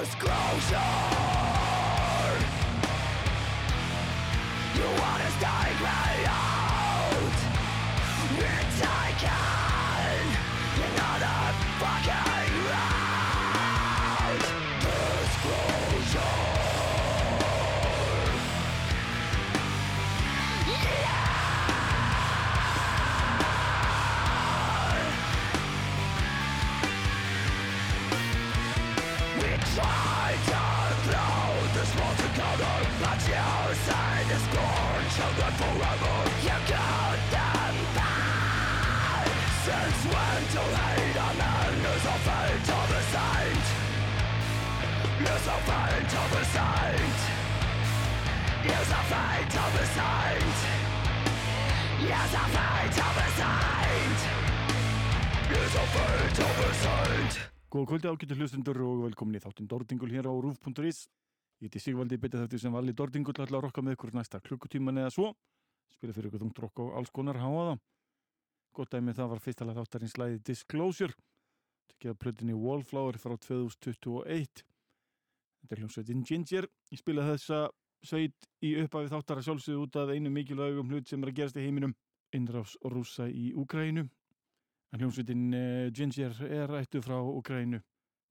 disclosure You wanna stay me ágættu hlustundur og velkomin í þáttinn Dordingul hér á rúf.is Ég heiti Sigvaldi, betið þetta sem vali Dordingul ætla að rokka með ykkur næsta klukkutíman eða svo. Spila fyrir ykkur þungt rokk og alls konar háaða Gott dæmi það var fyrstalega þáttarins læði Disclosure. Tekið að plötinni Wallflower frá 2021 Þetta er hljómsveitin Ginger. Ég spila þessa sveit í upphafi þáttar að sjálfsögðu út af einu mikilvægum hlut sem er að gerast í heiminum. Innráfs rúsa í Úgrænu En hljómsveitin uh, Ginger er ættu frá Ukrænu.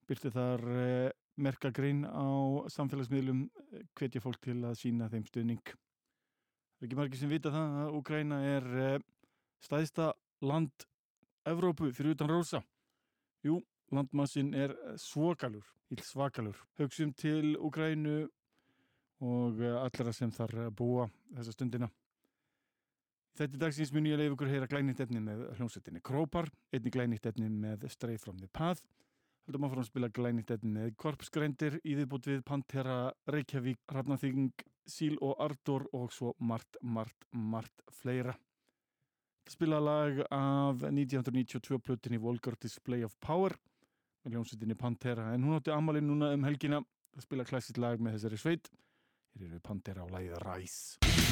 Byrti þar uh, merka grein á samfélagsmiðlum eh, hvetja fólk til að sína þeim stuðning. Það er ekki margir sem vita það að Ukræna er uh, stæðsta land Evrópu fyrir utan rosa. Jú, landmassin er svokalur, íll svakalur. Hauksum til Ukrænu og allra sem þar búa þessa stundina. Þetta dagsins mun ég að leiða ykkur að heyra glænýtt efni með hljómsveitinni Krópar, einni glænýtt efni með Stray from the Path, heldum fara að spila með Korpsgrændir, Íðibút við Pantera, Reykjavík, Rafnaþing, Síl og Ardor og svo margt, margt, margt fleira. Spila lag af 1992 plutinni Volgar Display of Power með hljómsveitinni Pantera, en hún átti amalinn núna um helgina að spila klassisk lag með þessari sveit. Hér eru Pantera á lagið Rise.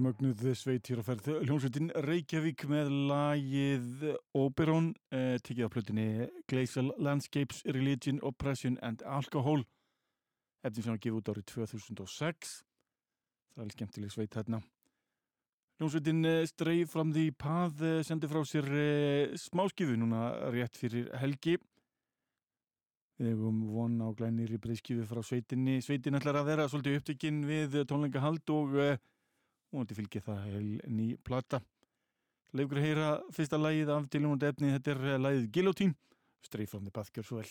Sem ögnuð sveit hér á ferð. Hljómsveitin Reykjavík með lagið Oberon eh, tikið á plötinni Glacial Landscapes, Religion, Oppression and Alcohol. Eftir sem að gefa út árið 2006 það er skemmtileg sveit hérna hljómsveitin eh, Stray from the Path eh, sendi frá sér eh, smáskifu núna rétt fyrir helgi. Við hefum von á glænir í breyðskifu frá sveitinni. Sveitin ætlar að vera svolítið upptökinn við tónleikahald og eh, og þetta fylgir það heil ný plata. Leifur að heyra fyrsta lægið af tilumund efni, þetta er lægið Guillotine. Streif from the Path, gjör svo vel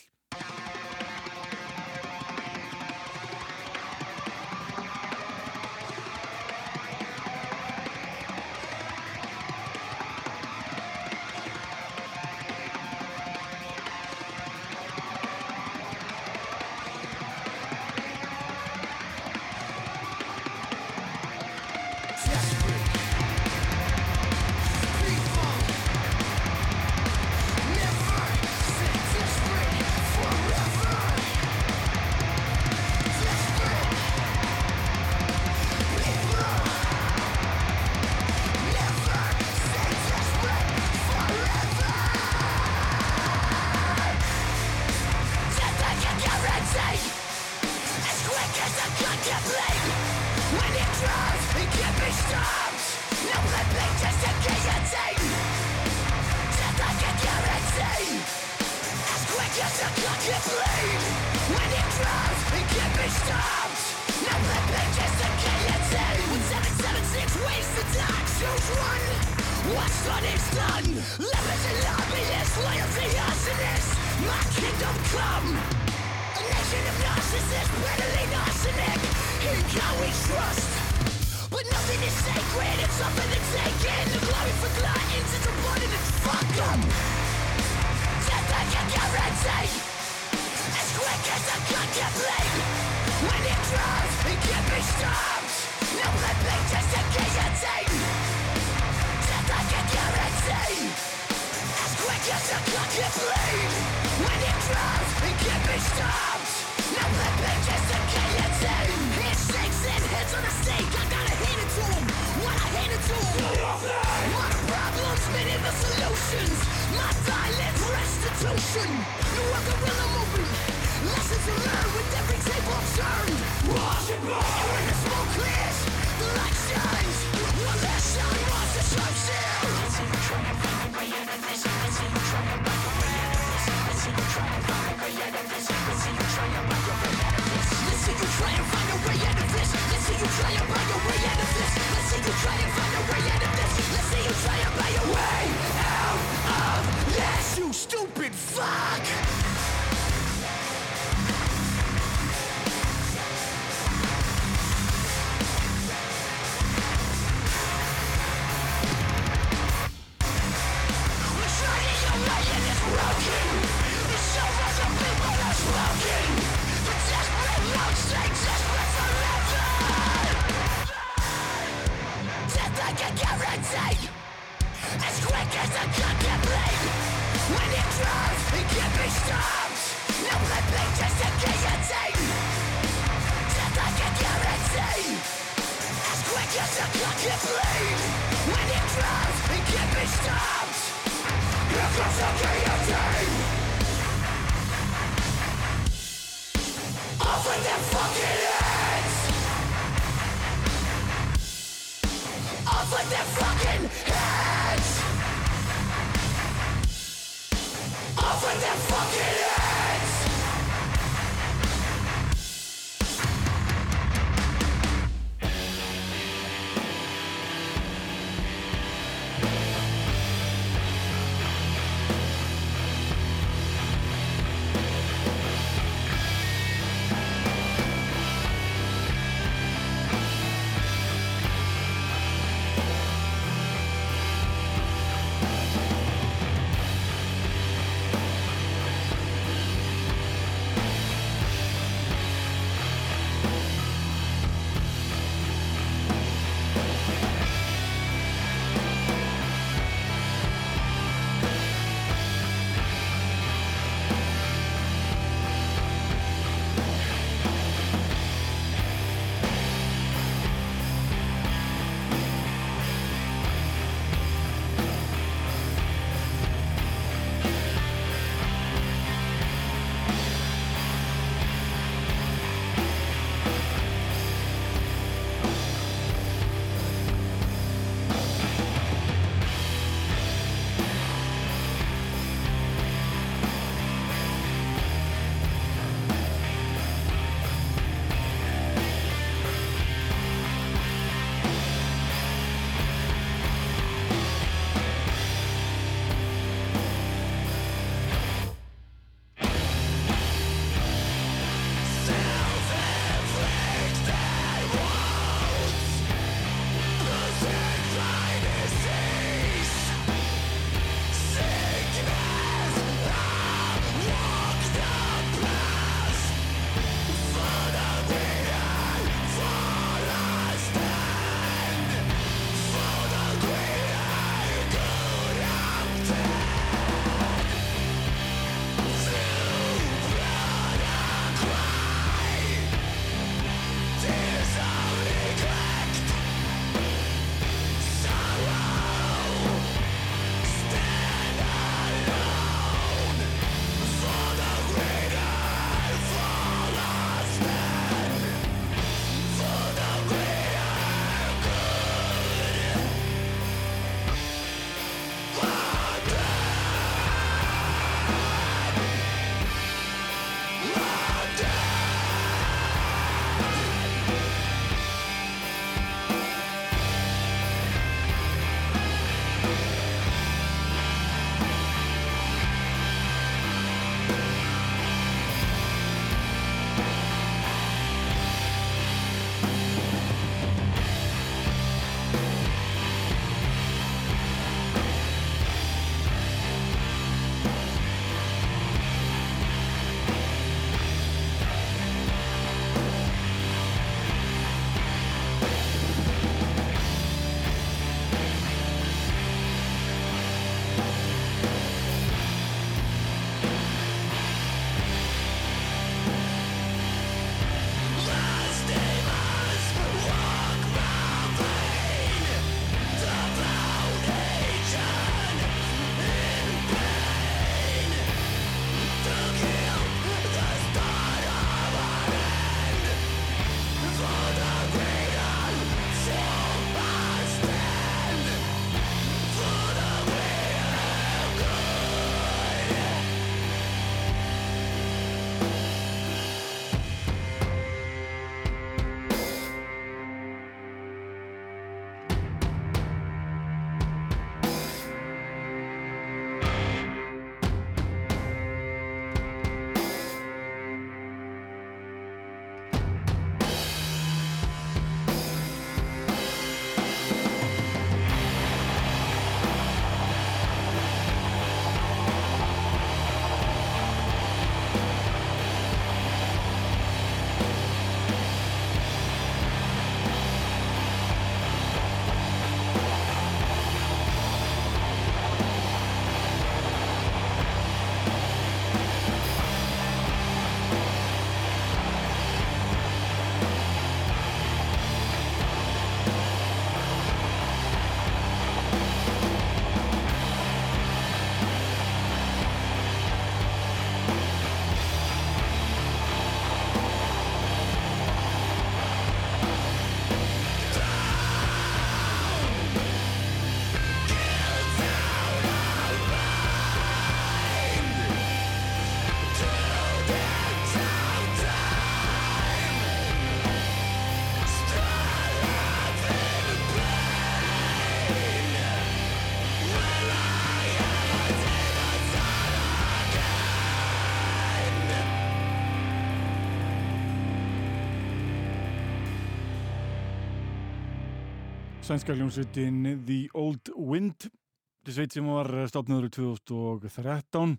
sænska hljómsveitin The Old Wind. Þetta sveit sem var stofnaður 2013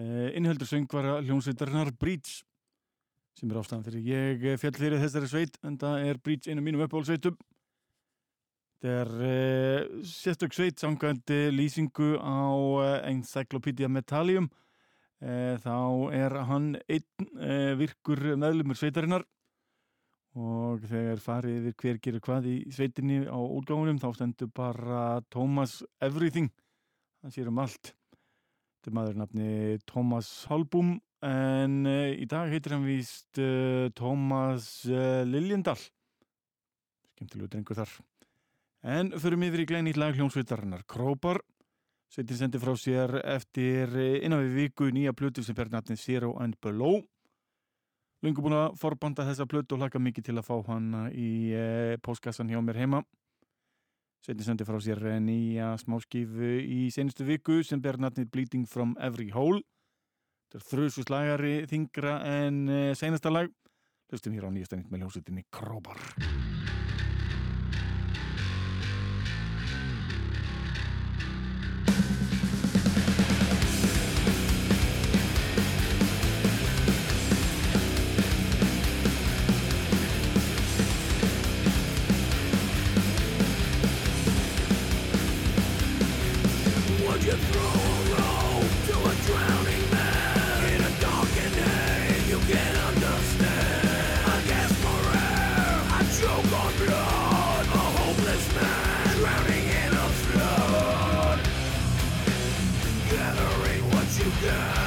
eh, innhöldur söngvara hljómsveitarnar Breach sem er ástæðan fyrir ég fjall fyrir þessari sveit en það er Breach einu mínum uppáhaldsveitum þetta er eh, sérstök sveit sangandi lýsingu á eh, Encyclopedia Metallium. Eh, þá er hann einn eh, virkur meðlumur sveitarinnar og þegar farið yfir hver gerir hvað í sveitinni á útgáfunum þá stendur bara Thomas Everything. Það sér um allt. Þetta er maður nafni Thomas Holbum en uh, í dag heitir hann víst uh, Thomas uh, Liljendal. Skemmtilegu drengur þar. En förum yfir í glænýtt lag hljómsveitarinnar Krópar. Sveitin sendi frá sér eftir innan við viku nýja plötu sem ber nafni Zero and Below Lungu búin að forbanda þessa plötu og hlaka mikið til að fá hana í e, postkassan hjá mér heima. Sveitin sendi frá sér nýja smáskifu í senustu viku sem ber natnið Bleeding from Every Hole. Þetta er þrjusu slagari þingra en e, senasta lag. Hlustum hér á nýjasta nýtt með hljómsveitinni Króbar. In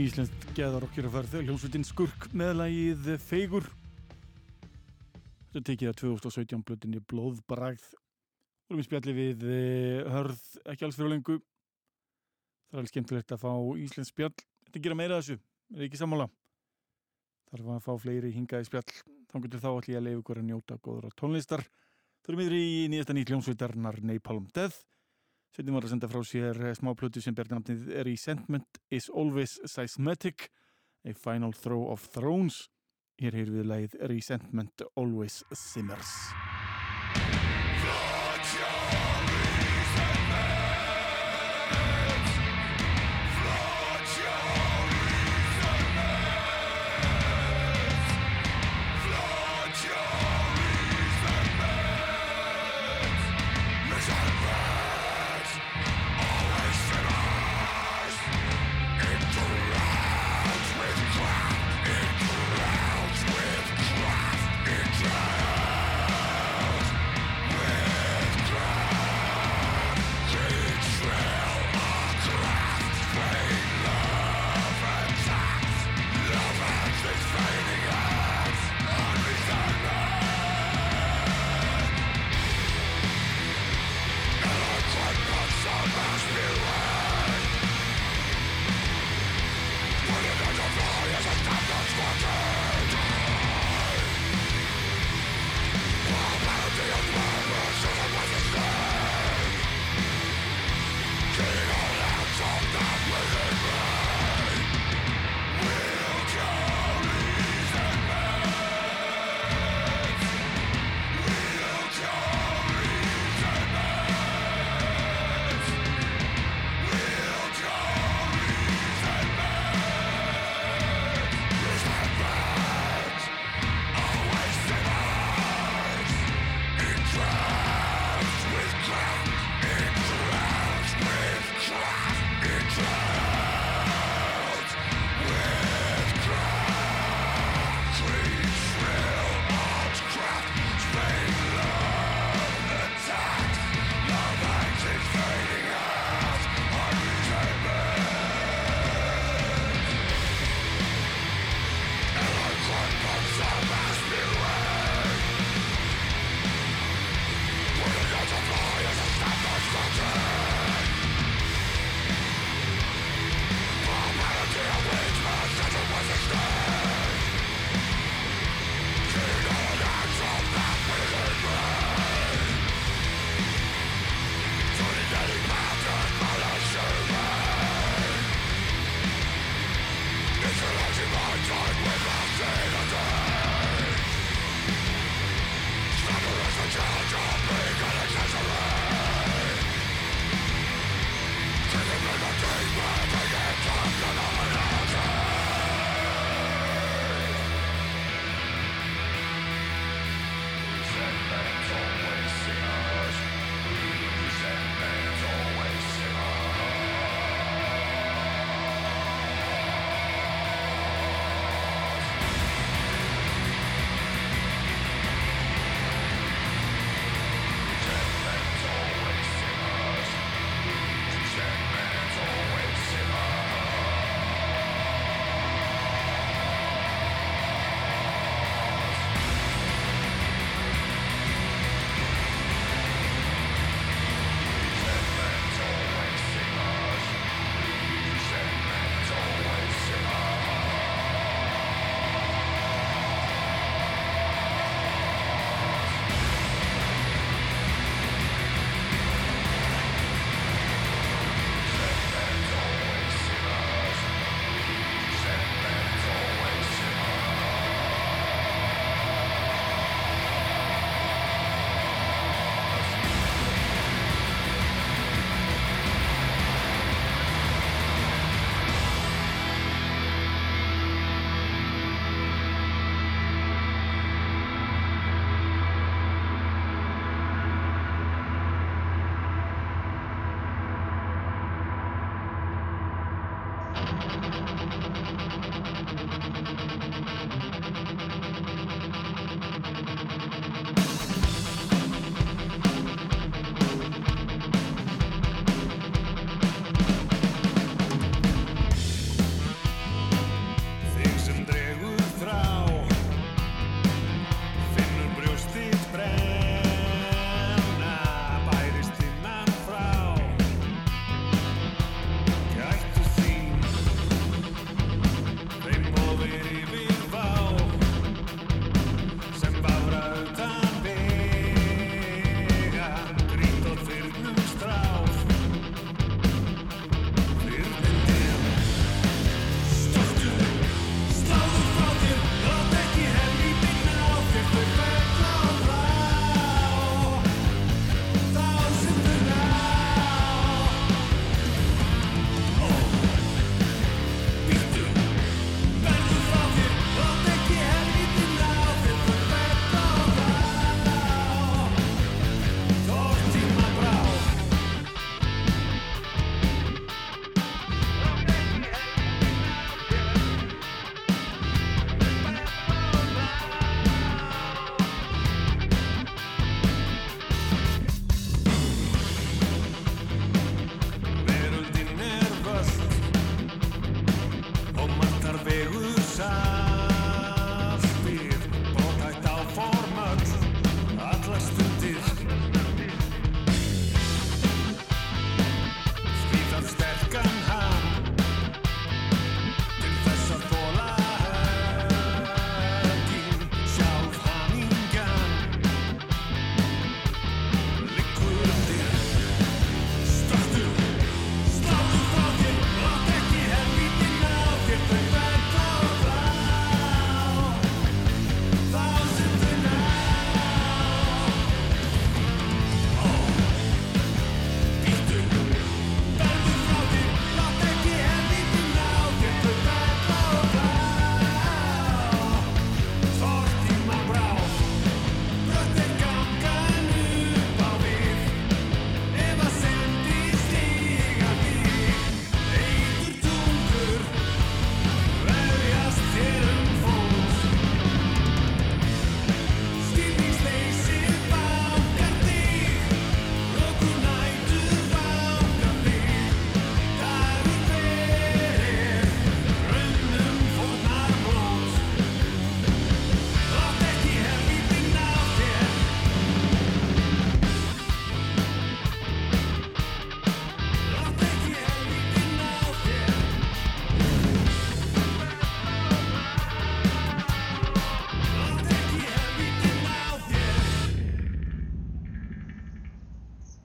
Íslenskt geðarokkir að ferð hljómsveitin Skurk meðlægið Feigur. Þetta tekið að 2017 blutinni Blóðbragð. Vorum við spjalli við eh, hörð ekki alls fyrir lengu það er alveg skemmtilegt að fá Íslensk spjall. Þetta gera meira þessu, er ekki sammála? Þarf að fá fleiri hingaði spjall. Þá getur þá allir að leiða ykkur að njóta góður á tónlistar eru miður í nýjasta nýtt hljómsveitarnar Napalm Death Sveitin var að senda frá sér eh, smá plötu sem berðnafnið er í Sentiment is Always Seismic A Final Throw of Thrones. Hér hefur við leið Resentment Always Simmers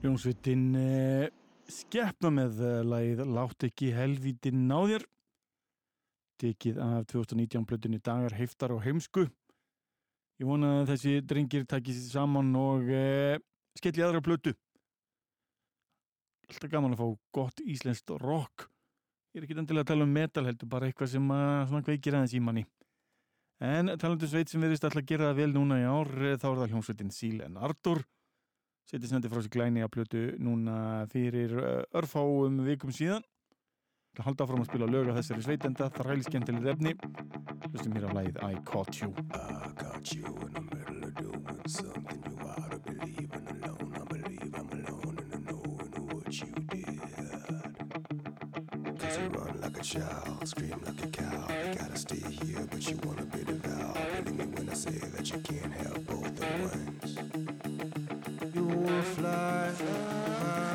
hljómsveitin eh, skeppna með eh, lagið Látt ekki helvítin náðir tekið af 2019 blötunni Dagar heiftar og heimsku. Ég vona að þessi drengir takið sér saman og eh, skelli aðra blötu alltaf gaman að fá gott íslenskt rock. Ég er ekki endilega að tala um metal heldur bara eitthvað sem að kveikir aðeins í manni. En talandu sveit sem verðist alltaf að gera það vel núna í ár eh, þá er það hljómsveitin Síl en Artur setið sendi frá sig glæni að plötu núna fyrir örfáum vikum síðan Það halda áfram að spila lög af þessari sveitenda það ræli skemmtileg efni hlustum hér á lagið I Caught You I caught you in the middle of doing something you ought to believe in alone. I believe I'm alone in the knowing what you did. Cause you run like a child, scream like a cow. You gotta stay here, but you wanna be devout. Believe me when I say that you can't have both at once. fly high.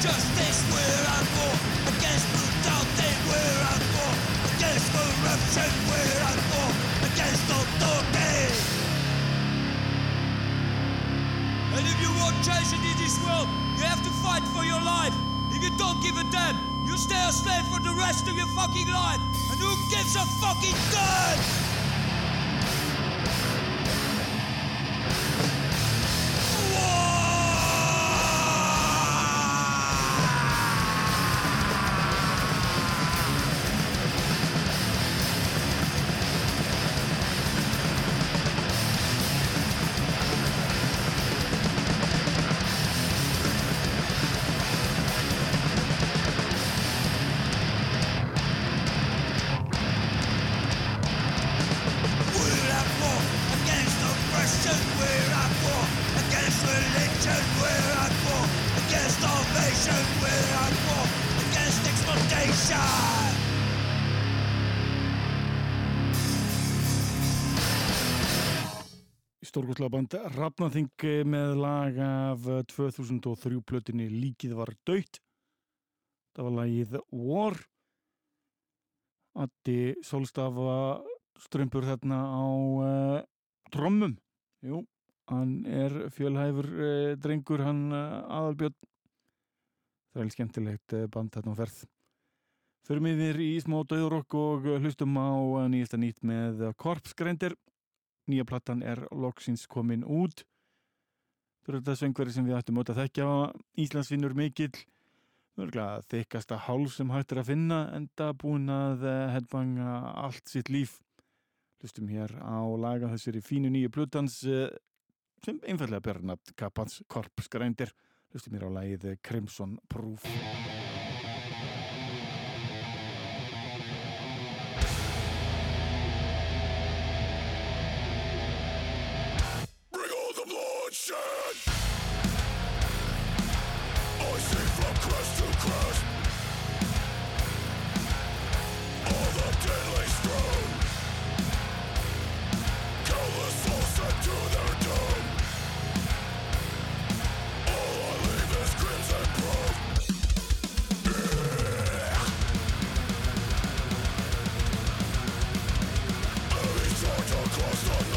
Justice we're at war against brutality we're at war against corruption we're at war against And if you want change in this world you have to fight for your life. If you don't give a damn you stay a slave for the rest of your fucking life. And who gives a fucking damn Stórgóðslega band Rafnaþing með lag af eh, 2003 plötinni Líkið var döytt það var lagið War Addi Solstafa strömpur þarna á uh, trommum jú, hann er fjölhæfur uh, drengur hann uh, aðalbjörn það er skemmtilegt uh, band þarna á ferð Förum yfir í smá döðurokk og hlustum á nýjasta nýtt með Korpsgreindir nýja plattan er loksins komin út. Þú eru þetta söngveri sem við ættum öll að þekkja. Íslandsvinnur mikill mörglega þykasta hálf sem hægt er að finna enda búin að eh, headbanga allt sitt líf. Hlustum hér á laga þessari fínu nýju plutans eh, sem einfallega berna kapans korpsgrændir. Hlustum hér á lagið Crimson Proof course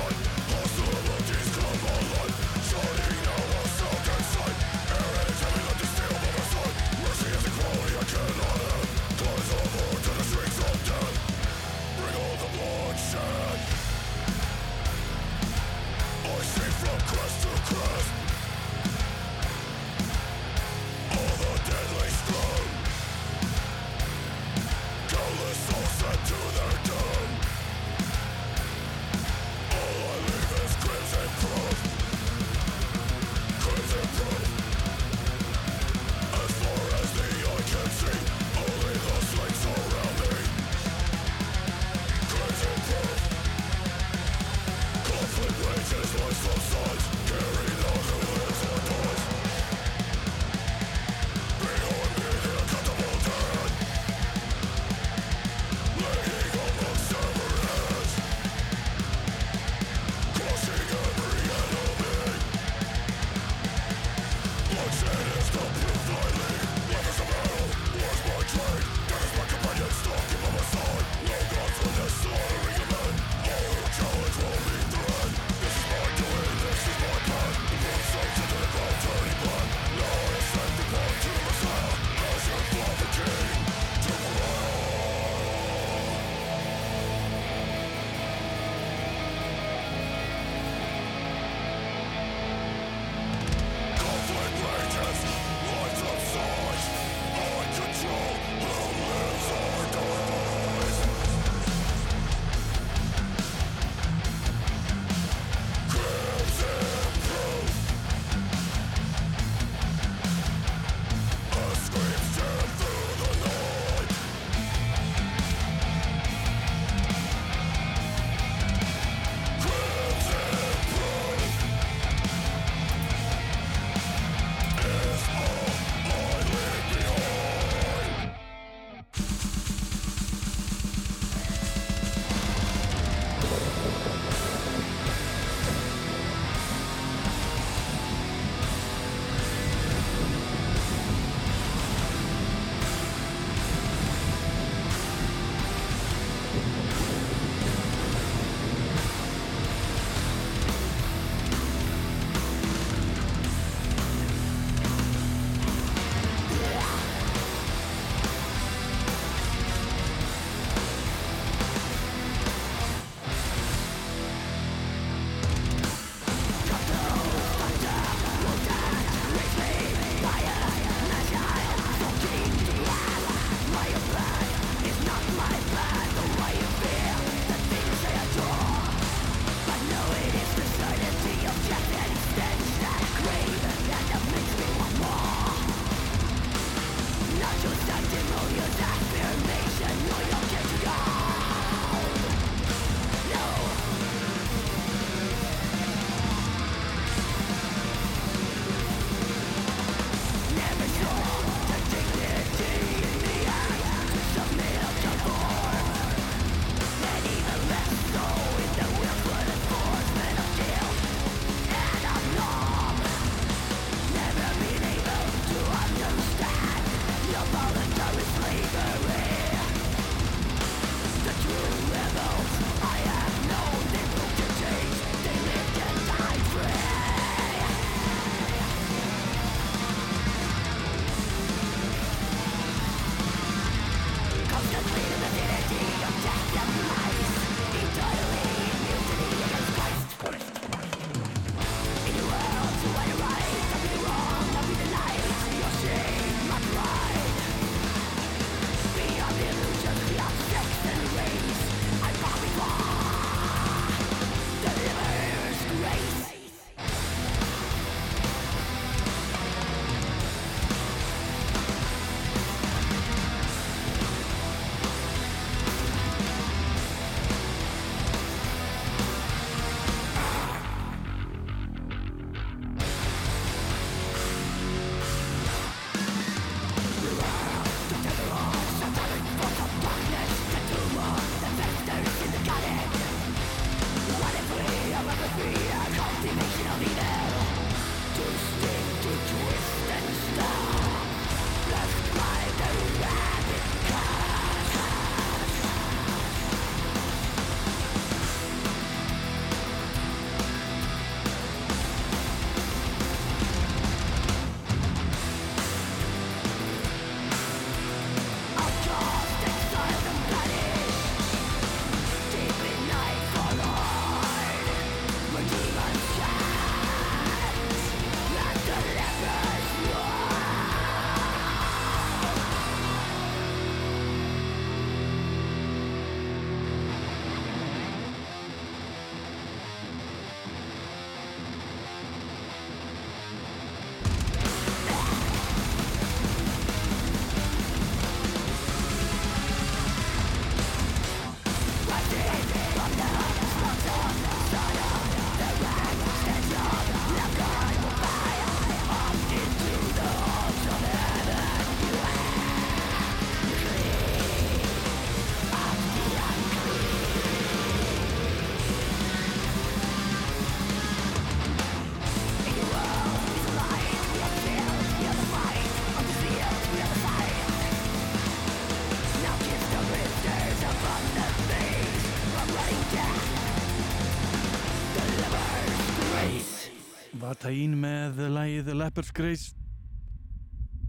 Vatain með lagið Leopard's Grace.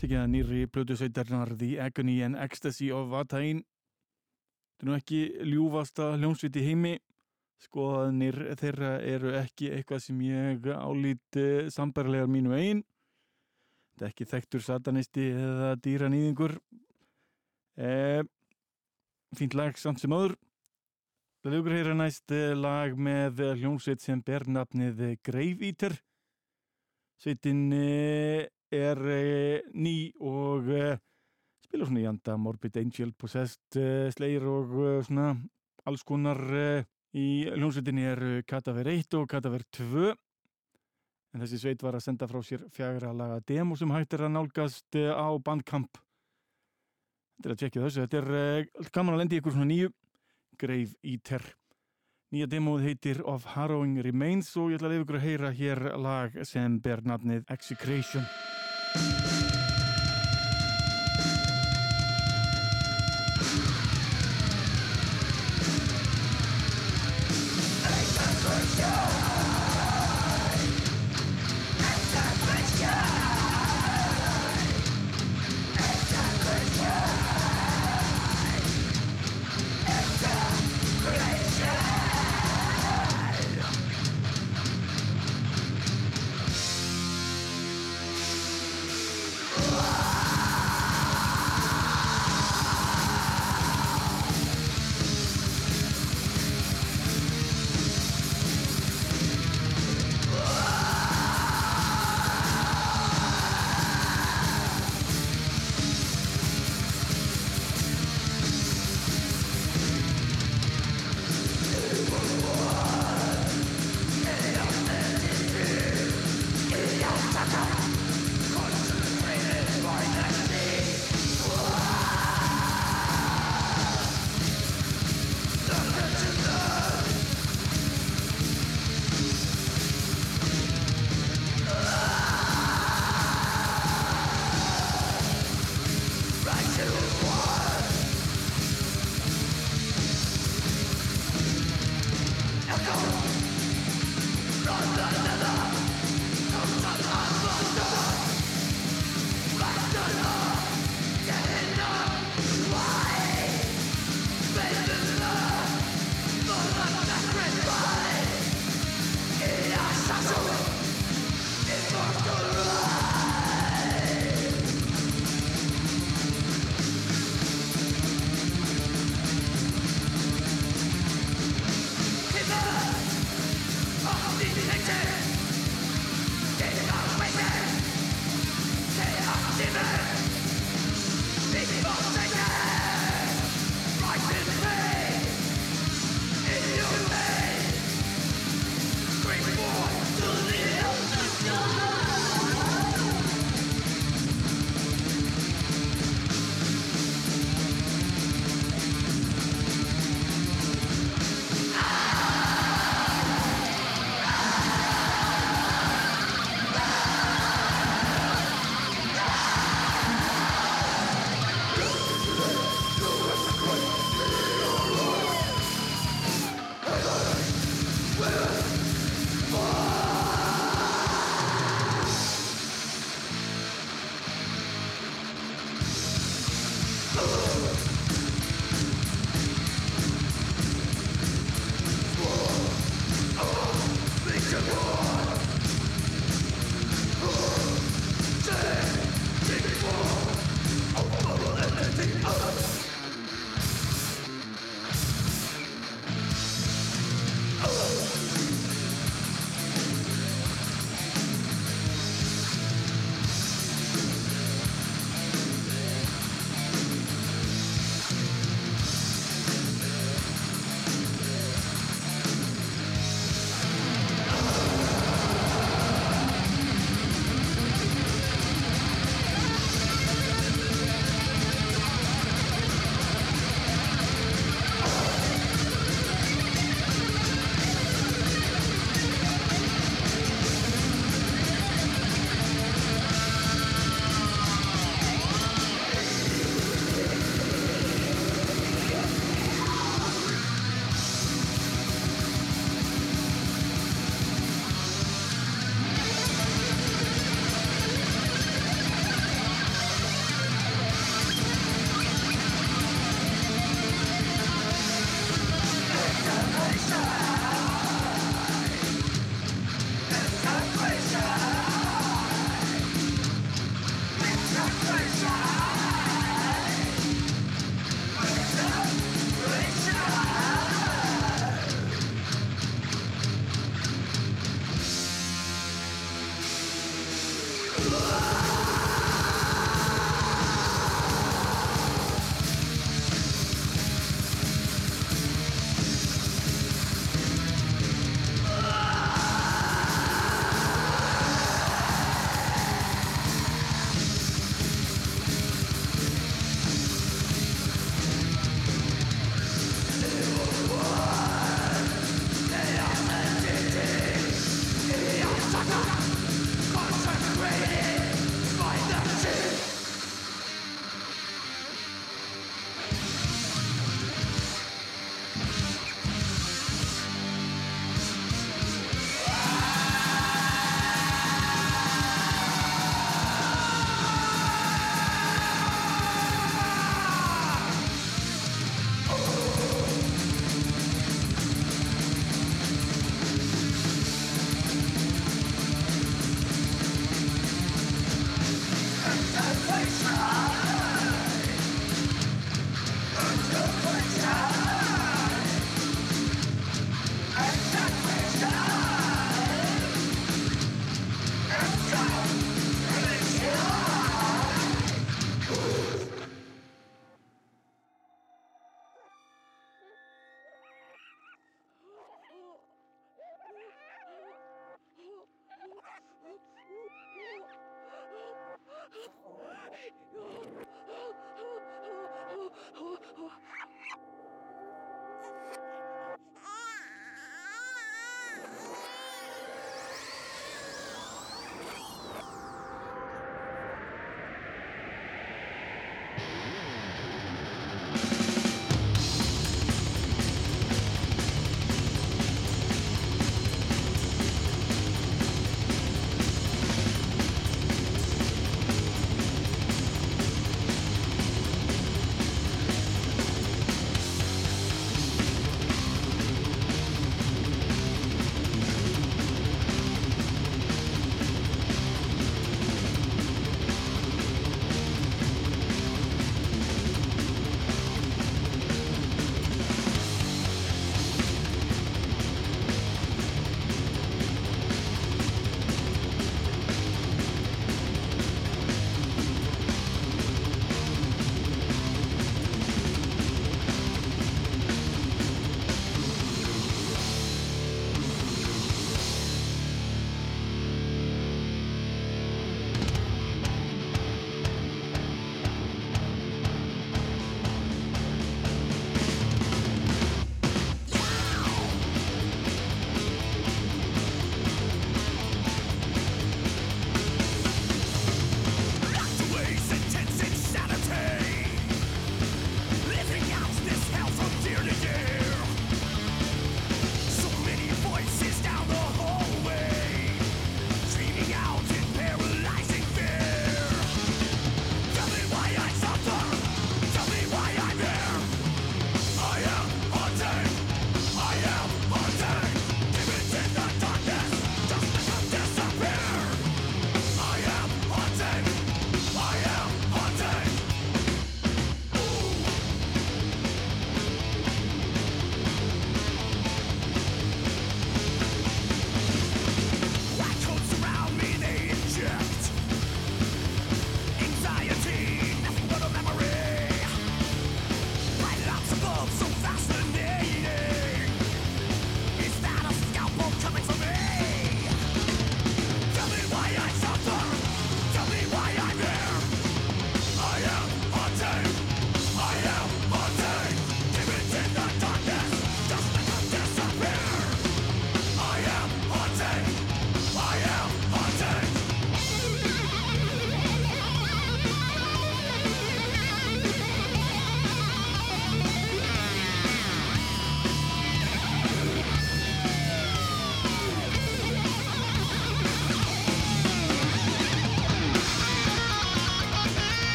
Tekið að nýri blödu sveitarnar The Agony and Ecstasy of Vatain þetta er nú ekki ljúfasta hljómsveit í heimi. Skoðanir þeirra eru ekki eitthvað sem ég álít sambarlegar mínu einn þetta er ekki þekktur satanisti eða dýranýðingur. Eh, fínt lag samt sem öður Það lukur heyra næst eh, lag með eh, hljómsveit sem ber nafnið eh, Grave Eater. Sveitin er eh, ný og eh, spila svona í anda Morbid Angel, Possessed, eh, Slayer og svona alls konar í hljómsveitinni er Kataver 1 og Kataver 2. En þessi sveit var að senda frá sér fjagra laga demo sem hægt er að nálgast á Bandcamp. Þetta er að tjekka þessu. Þetta er gaman að lendi ykkur svona nýju. Grave Eater Nýja demóð heitir Of Harrowing Remains og ég ætla að leiða ykkur að heyra hér lag sem ber nafnið Execration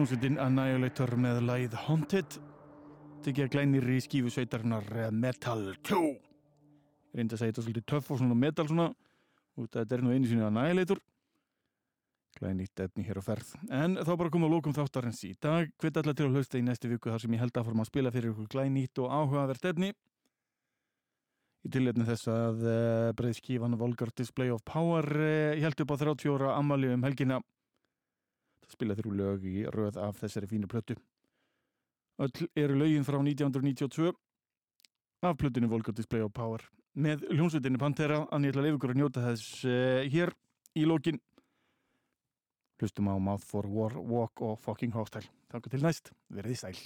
Hljómsveitin Annihilator með lagið Haunted tekið að glænir í skífu sveitarnar Metal 2 reyndi að segja þetta svolítið töff og svona metal svona út að þetta er nú einu sinni Annihilator. Glænýtt efni hér á ferð. En þá bara komum að lókum þáttarins í dag. Hvet allar til að hlusta í næstu viku þar sem ég held að fórum að spila fyrir ykkur glænýtt og áhugavert efni. Í tilletni þess að uh, breið skífan Volgar Display of Power uh, held upp á 30 ára ammali um helgina spila þrjú lög í röð af þessari fínu plötu. Öll eru lögin frá 1992 af plötunni Volgar Display of Power. Með hljónsveitinni Pantera en ég ætla að leiða ykkur að njóta þess uh, hér í lókin hlustum á Mouth for War, Walk og Fucking Hostile Takk til næst, verið í sæl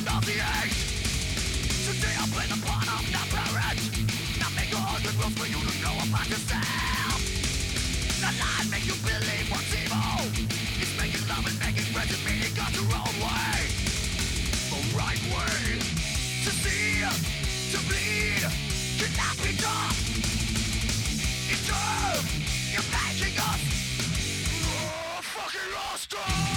end of the age Today I play the part of the parent Not make your own rules for you to know about yourself. Not lie, make you believe what's evil. It's making love and making friends and meaning God's your own way. The right way To see, to bleed Cannot be done. It's true, you're making us Fucking lost.